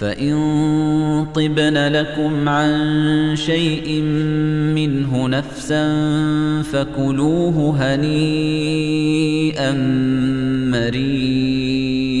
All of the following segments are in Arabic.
فَإِن طِبْنَ لَكُمْ عَن شَيْءٍ مِّنْهُ نَفْسًا فَكُلُوهُ هَنِيئًا مَّرِيئًا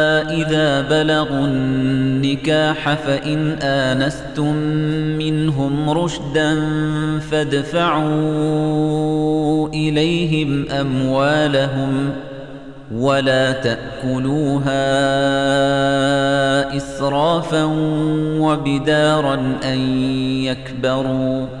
إذا بلغوا النكاح فإن آنستم منهم رشدا فادفعوا إليهم أموالهم ولا تأكلوها إسرافا وبدارا أن يكبروا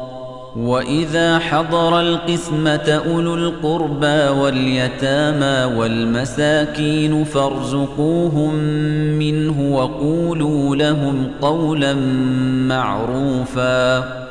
وَإِذَا حَضَرَ الْقِسْمَةَ أُولُو الْقُرْبَى وَالْيَتَامَى وَالْمَسَاكِينُ فَارْزُقُوهُم مِّنْهُ وَقُولُوا لَهُمْ قَوْلًا مَّعْرُوفًا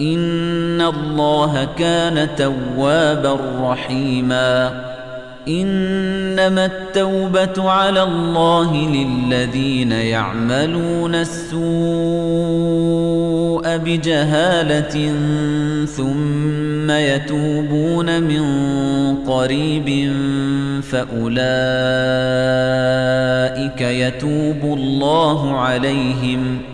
إن الله كان توابا رحيما إنما التوبة على الله للذين يعملون السوء بجهالة ثم يتوبون من قريب فأولئك يتوب الله عليهم ۖ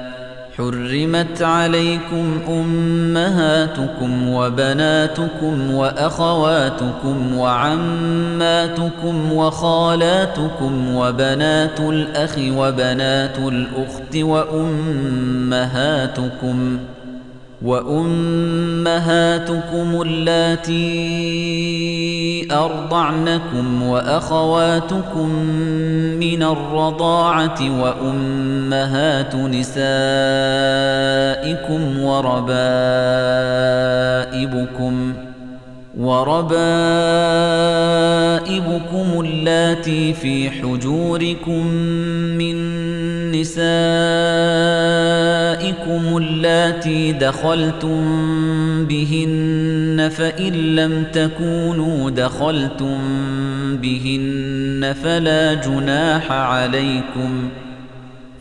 حرمت عليكم أمهاتكم وبناتكم وأخواتكم وعماتكم وخالاتكم وبنات الأخ وبنات الأخت وأمهاتكم ۖ وأمهاتكم اللاتي أرضعنكم وأخواتكم من الرضاعة وأمهات نسائكم وربائبكم وربائبكم اللاتي في حجوركم من نسائكم اللاتي دخلتم بهن فإن لم تكونوا دخلتم بهن فلا جناح عليكم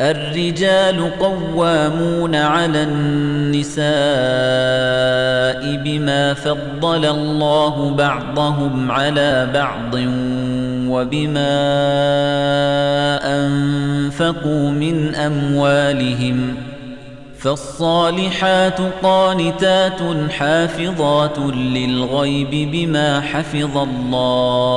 الرجال قوامون على النساء بما فضل الله بعضهم على بعض وبما أنفقوا من أموالهم فالصالحات قانتات حافظات للغيب بما حفظ الله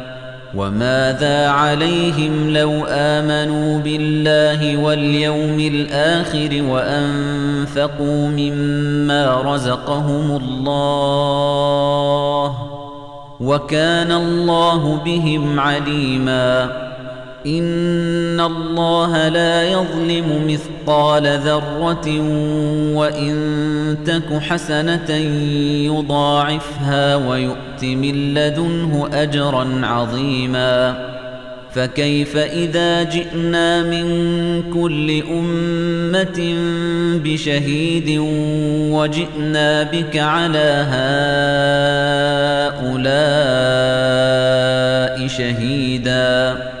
وماذا عليهم لو آمنوا بالله واليوم الآخر وأنفقوا مما رزقهم الله وكان الله بهم عليماً إن الله لا يظلم مثقال ذرة وإن تك حسنة يضاعفها ويؤت من لدنه أجرا عظيما فكيف إذا جئنا من كل أمة بشهيد وجئنا بك على هؤلاء شهيداً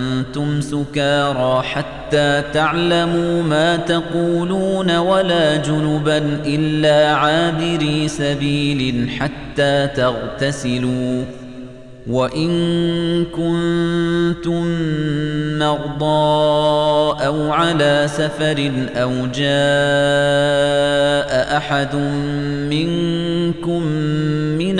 سكارى حتى تعلموا ما تقولون ولا جنبا إلا عابري سبيل حتى تغتسلوا وإن كنتم مرضى أو على سفر أو جاء أحد منكم من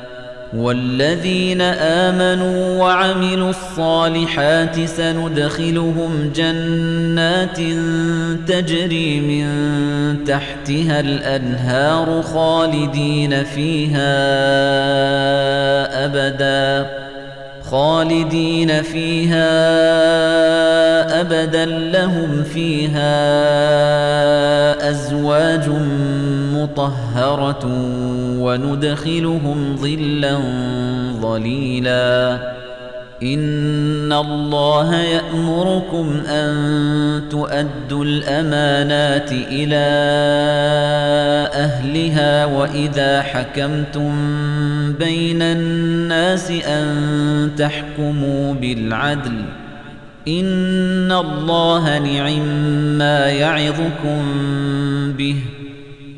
والذين آمنوا وعملوا الصالحات سندخلهم جنات تجري من تحتها الأنهار خالدين فيها أبدا خالدين فيها أبدا. لهم فيها أزواج مطهرة وندخلهم ظلا ظليلا. إن الله يأمركم أن تؤدوا الأمانات إلى أهلها وإذا حكمتم بين الناس أن تحكموا بالعدل. إن الله نعم ما يعظكم به.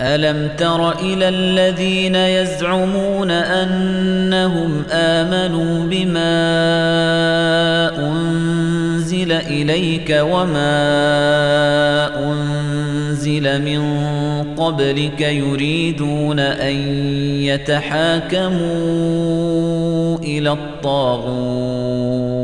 ألم تر إلى الذين يزعمون أنهم آمنوا بما أنزل إليك وما أنزل من قبلك يريدون أن يتحاكموا إلى الطاغوت.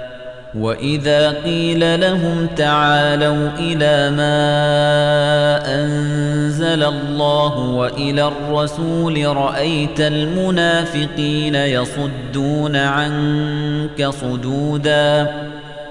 وَإِذَا قِيلَ لَهُمْ تَعَالَوْا إِلَى مَا أَنزَلَ اللَّهُ وَإِلَى الرَّسُولِ رَأَيْتَ الْمُنَافِقِينَ يَصُدُّونَ عَنكَ صُدُودًا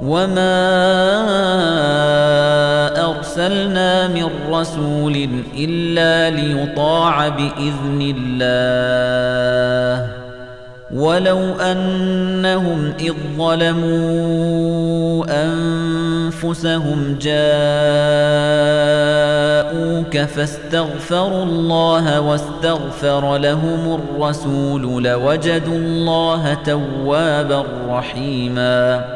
وَمَا أَرْسَلْنَا مِن رَّسُولٍ إِلَّا لِيُطَاعَ بِإِذْنِ اللَّهِ وَلَوْ أَنَّهُمْ إِذ ظَلَمُوا أَنفُسَهُمْ جَاءُوكَ فَاسْتَغْفَرُوا اللَّهَ وَاسْتَغْفَرَ لَهُمُ الرَّسُولُ لَوَجَدُوا اللَّهَ تَوَّابًا رَّحِيمًا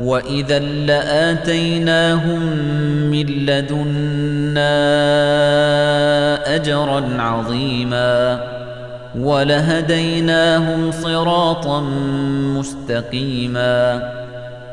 وَإِذًا لَّآتَيْنَاهُم مِّن لَّدُنَّا أَجْرًا عَظِيمًا وَلَهَدَيْنَاهُمْ صِرَاطًا مُّسْتَقِيمًا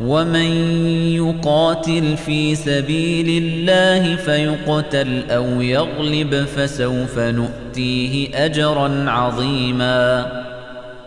وَمَن يُقَاتِلْ فِي سَبِيلِ اللَّهِ فَيُقْتَلْ أَوْ يَغْلِبْ فَسَوْفَ نُؤْتِيهِ أَجْرًا عَظِيمًا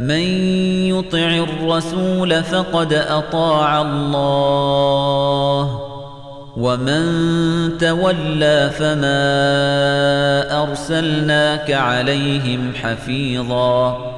مَن يُطِعِ الرَّسُولَ فَقَدْ أَطَاعَ اللَّهَ وَمَن تَوَلَّى فَمَا أَرْسَلْنَاكَ عَلَيْهِمْ حَفِيظًا.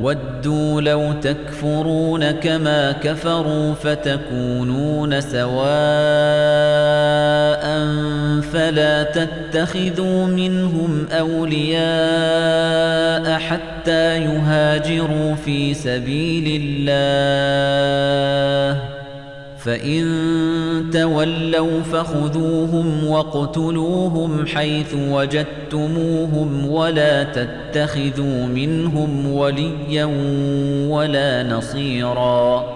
ودوا لو تكفرون كما كفروا فتكونون سواء فلا تتخذوا منهم أولياء حتى يهاجروا في سبيل الله. فإن تولوا فخذوهم واقتلوهم حيث وجدتموهم ولا تتخذوا منهم وليا ولا نصيراً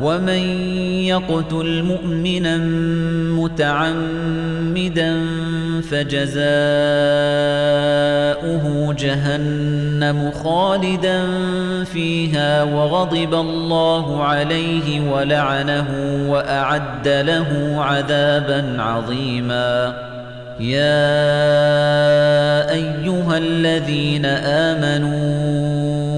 ومن يقتل مؤمنا متعمدا فجزاؤه جهنم خالدا فيها وغضب الله عليه ولعنه وأعد له عذابا عظيما يا أيها الذين آمنوا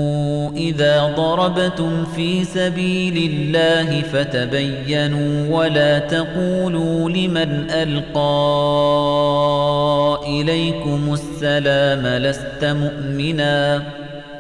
إذا ضربتم في سبيل الله فتبينوا ولا تقولوا لمن ألقى إليكم السلام لست مؤمناً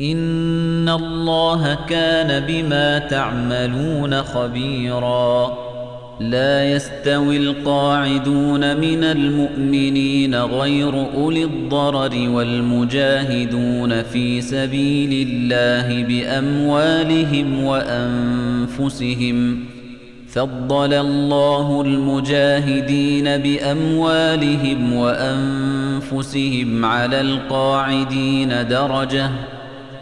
إن الله كان بما تعملون خبيرا لا يستوي القاعدون من المؤمنين غير أولي الضرر والمجاهدون في سبيل الله بأموالهم وأنفسهم فضل الله المجاهدين بأموالهم وأنفسهم على القاعدين درجةً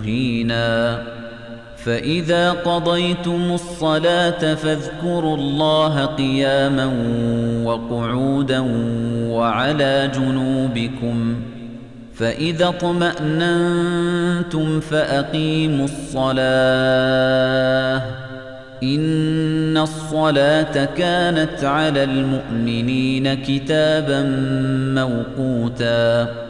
مهينا. فإذا قضيتم الصلاة فاذكروا الله قياما وقعودا وعلى جنوبكم. فإذا اطمأننتم فأقيموا الصلاة. إن الصلاة كانت على المؤمنين كتابا موقوتا.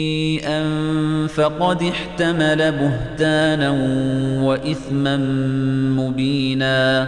فقد احتمل بهتانا وإثما مبينا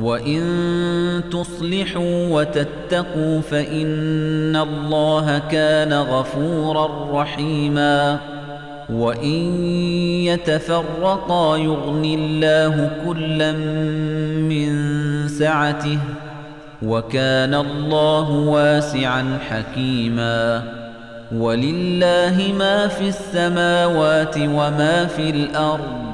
وَإِن تُصْلِحُوا وَتَتَّقُوا فَإِنَّ اللَّهَ كَانَ غَفُورًا رَّحِيمًا وَإِن يَتَفَرَّقَا يُغْنِ اللَّهُ كُلًّا مِّن سَعَتِهِ وَكَانَ اللَّهُ وَاسِعًا حَكِيمًا ولله ما في السماوات وما في الأرض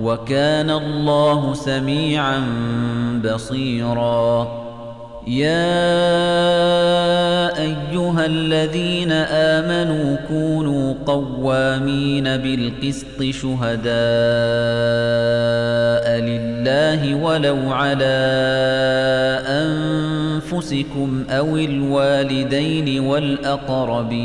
وَكَانَ اللَّهُ سَمِيعًا بَصِيرًا. يا أيها الذين آمنوا كونوا قوامين بالقسط شهداء لله ولو على أنفسكم أو الوالدين والأقربين.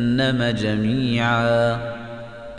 جهنم جميعا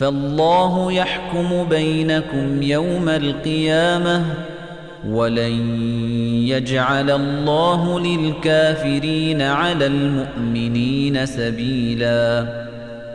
فَاللَّهُ يَحْكُمُ بَيْنَكُمْ يَوْمَ الْقِيَامَةِ وَلَن يَجْعَلَ اللَّهُ لِلْكَافِرِينَ عَلَى الْمُؤْمِنِينَ سَبِيلًا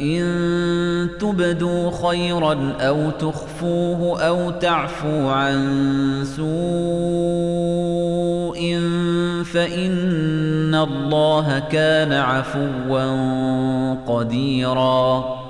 إن تبدوا خيرا أو تخفوه أو تعفو عن سوء فإن الله كان عفوا قديراً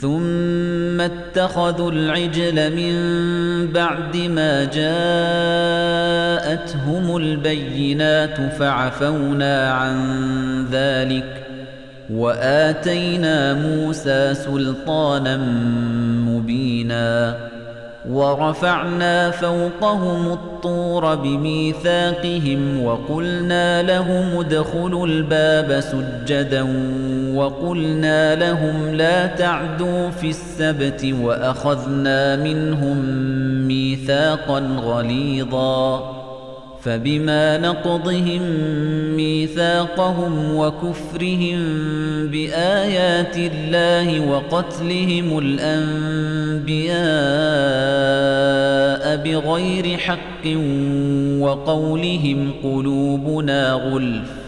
ثم اتخذوا العجل من بعد ما جاءتهم البينات فعفونا عن ذلك وآتينا موسى سلطانا مبينا ورفعنا فوقهم الطور بميثاقهم وقلنا لهم ادخلوا الباب سجدا وقلنا لهم لا تعدوا في السبت وأخذنا منهم ميثاقا غليظا فبما نقضهم ميثاقهم وكفرهم بآيات الله وقتلهم الأنبياء بغير حق وقولهم قلوبنا غُلْفٌ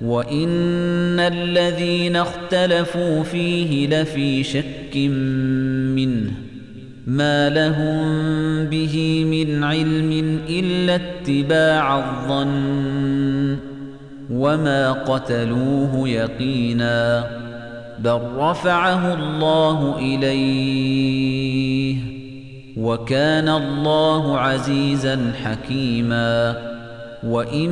وَإِنَّ الَّذِينَ اخْتَلَفُوا فِيهِ لَفِي شَكٍّ مِّنْهُ ما لهم به من علم إلا اتباع الظن وما قتلوه يقينا بل رفعه الله إليه وكان الله عزيزا حكيما وإن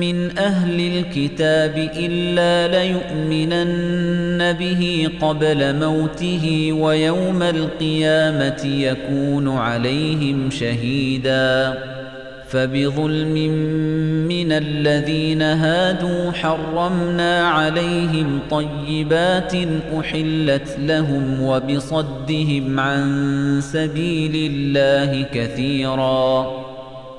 من أهل الكتاب إلا ليؤمنن به قبل موته ويوم القيامة يكون عليهم شهيدا فبظلم من الذين هادوا حرمنا عليهم طيبات أحلت لهم وبصدهم عن سبيل الله كثيراً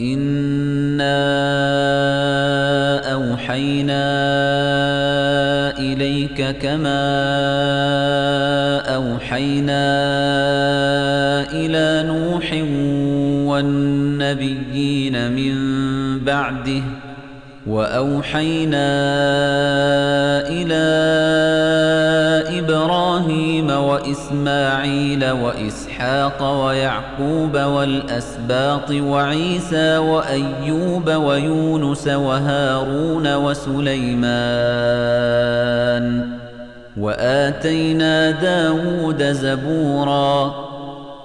إنا أوحينا إليك كما أوحينا إلى نوح والنبيين من بعده وأوحينا إلى إبراهيم وإسماعيل وإسحاق ويعقوب والأسباط وعيسى وأيوب ويونس وهارون وسليمان وآتينا داود زبوراً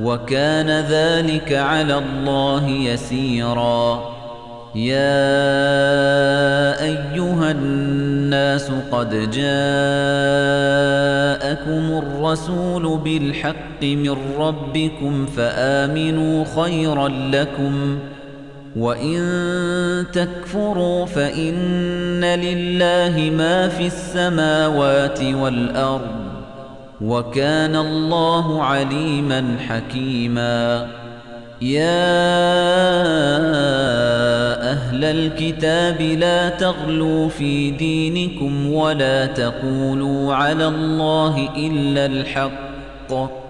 وكان ذلك على الله يسيرا. يا أيها الناس قد جاءكم الرسول بالحق من ربكم فآمنوا خيرا لكم وإن تكفروا فإن لله ما في السماوات والأرض. وكان الله عليما حكيما. يا أهل الكتاب لا تغلوا في دينكم ولا تقولوا على الله إلا الحق.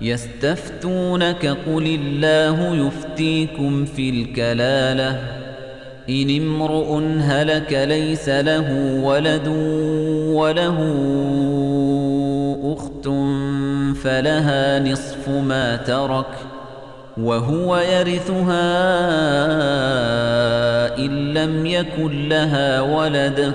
يستفتونك قل الله يفتيكم في الكلالة. إن امرؤ هلك ليس له ولد وله أخت فلها نصف ما ترك وهو يرثها إن لم يكن لها ولد.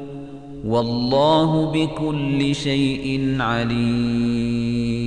والله بكل شيء عليم.